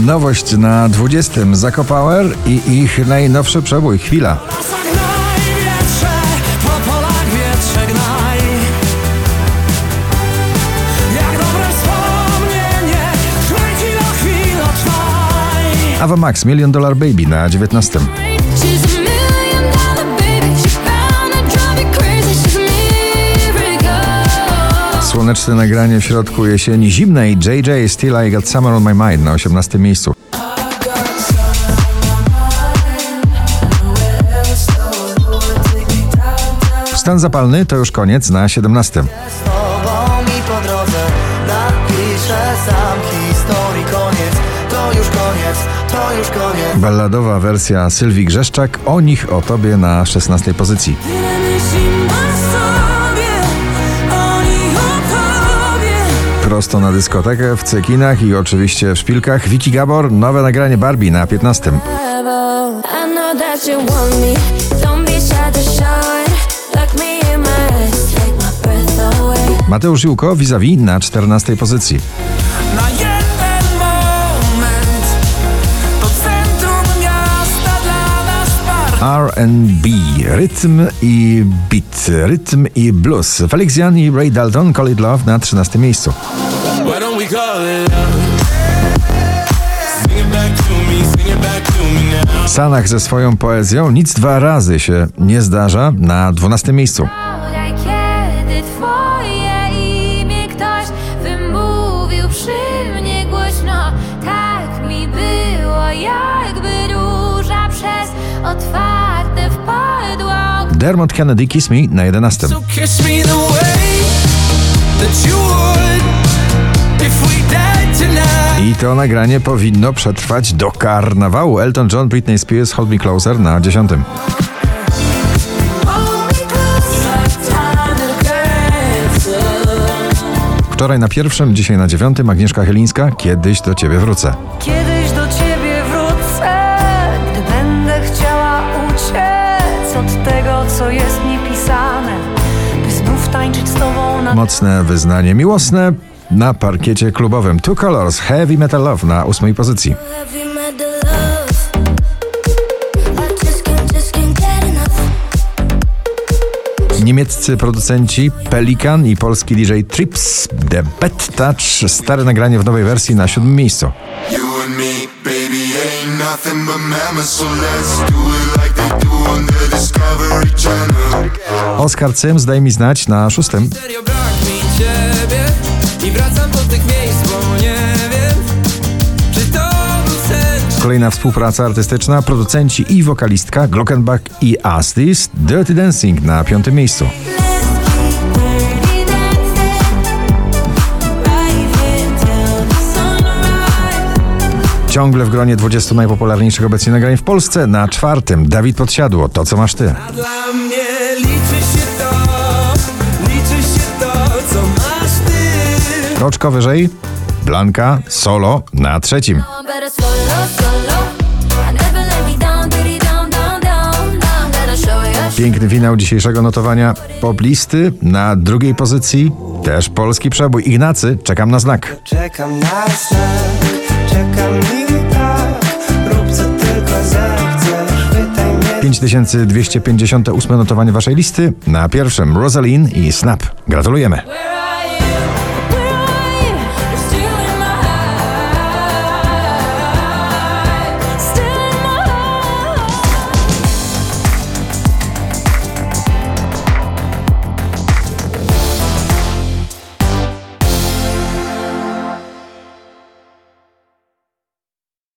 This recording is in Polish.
Nowość na 20. Zako Power i ich najnowszy przebój Chwila. Ava Max Million Dollar Baby na 19. Słoneczne nagranie w środku jesieni zimnej JJ Still I Got Summer on My Mind na 18. miejscu. Stan zapalny to już koniec na 17. Z tobą mi po drodze Napiszę sam historii koniec To już koniec, to już koniec Balladowa wersja Sylwii Grzeszczak o nich o tobie na 16. pozycji. Prosto na dyskotekę w cekinach i oczywiście w szpilkach. Wiki Gabor nowe nagranie Barbie na 15. I know that you want me. R&B, rytm i beat, rytm i blues. Felix Jan i Ray Dalton, Call It Love na 13. miejscu. Sanach ze swoją poezją nic dwa razy się nie zdarza na 12. miejscu. Dermot Kennedy Kiss Me na 11. So kiss me the way that you would If we died tonight I to nagranie powinno przetrwać do karnawału. Elton John, Britney Spears, Hold Me Closer na 10. Hold me close, like time to dance. Wczoraj na pierwszym, dzisiaj na dziewiątym Agnieszka Chylińska, Kiedyś do Ciebie wrócę. Tańczyć z tobą na Mocne wyznanie miłosne na parkiecie klubowym. Two Colors, Heavy Metal Love na ósmej pozycji. Niemieccy producenci Pelikan i polski DJ Trips The Bad Touch. Stare nagranie w nowej wersji na siódmym miejscu. You and me, baby, ain't nothing but mammals, so let's do it like Oskar Cyms daj mi znać na szóstym. Serio brak mi ciebie I wracam do tych miejsc, bo nie wiem Czy to był sen Kolejna współpraca artystyczna, producenci i wokalistka Glockenbach i Astis Dirty Dancing na piątym miejscu. Ciągle w gronie 20 najpopularniejszych obecnie nagrań w Polsce. Na czwartym Dawid Podsiadło, to co masz ty. A dla mnie liczy się to Liczy się to, co masz ty Kroczko wyżej Blanka Solo na trzecim. Piękny finał dzisiejszego notowania poplisty na drugiej pozycji. Też polski przebój. Ignacy, czekam na znak. Czekam na znak, czekam 5258 notowanie waszej listy. Na pierwszym Rosalind i Snap. Gratulujemy.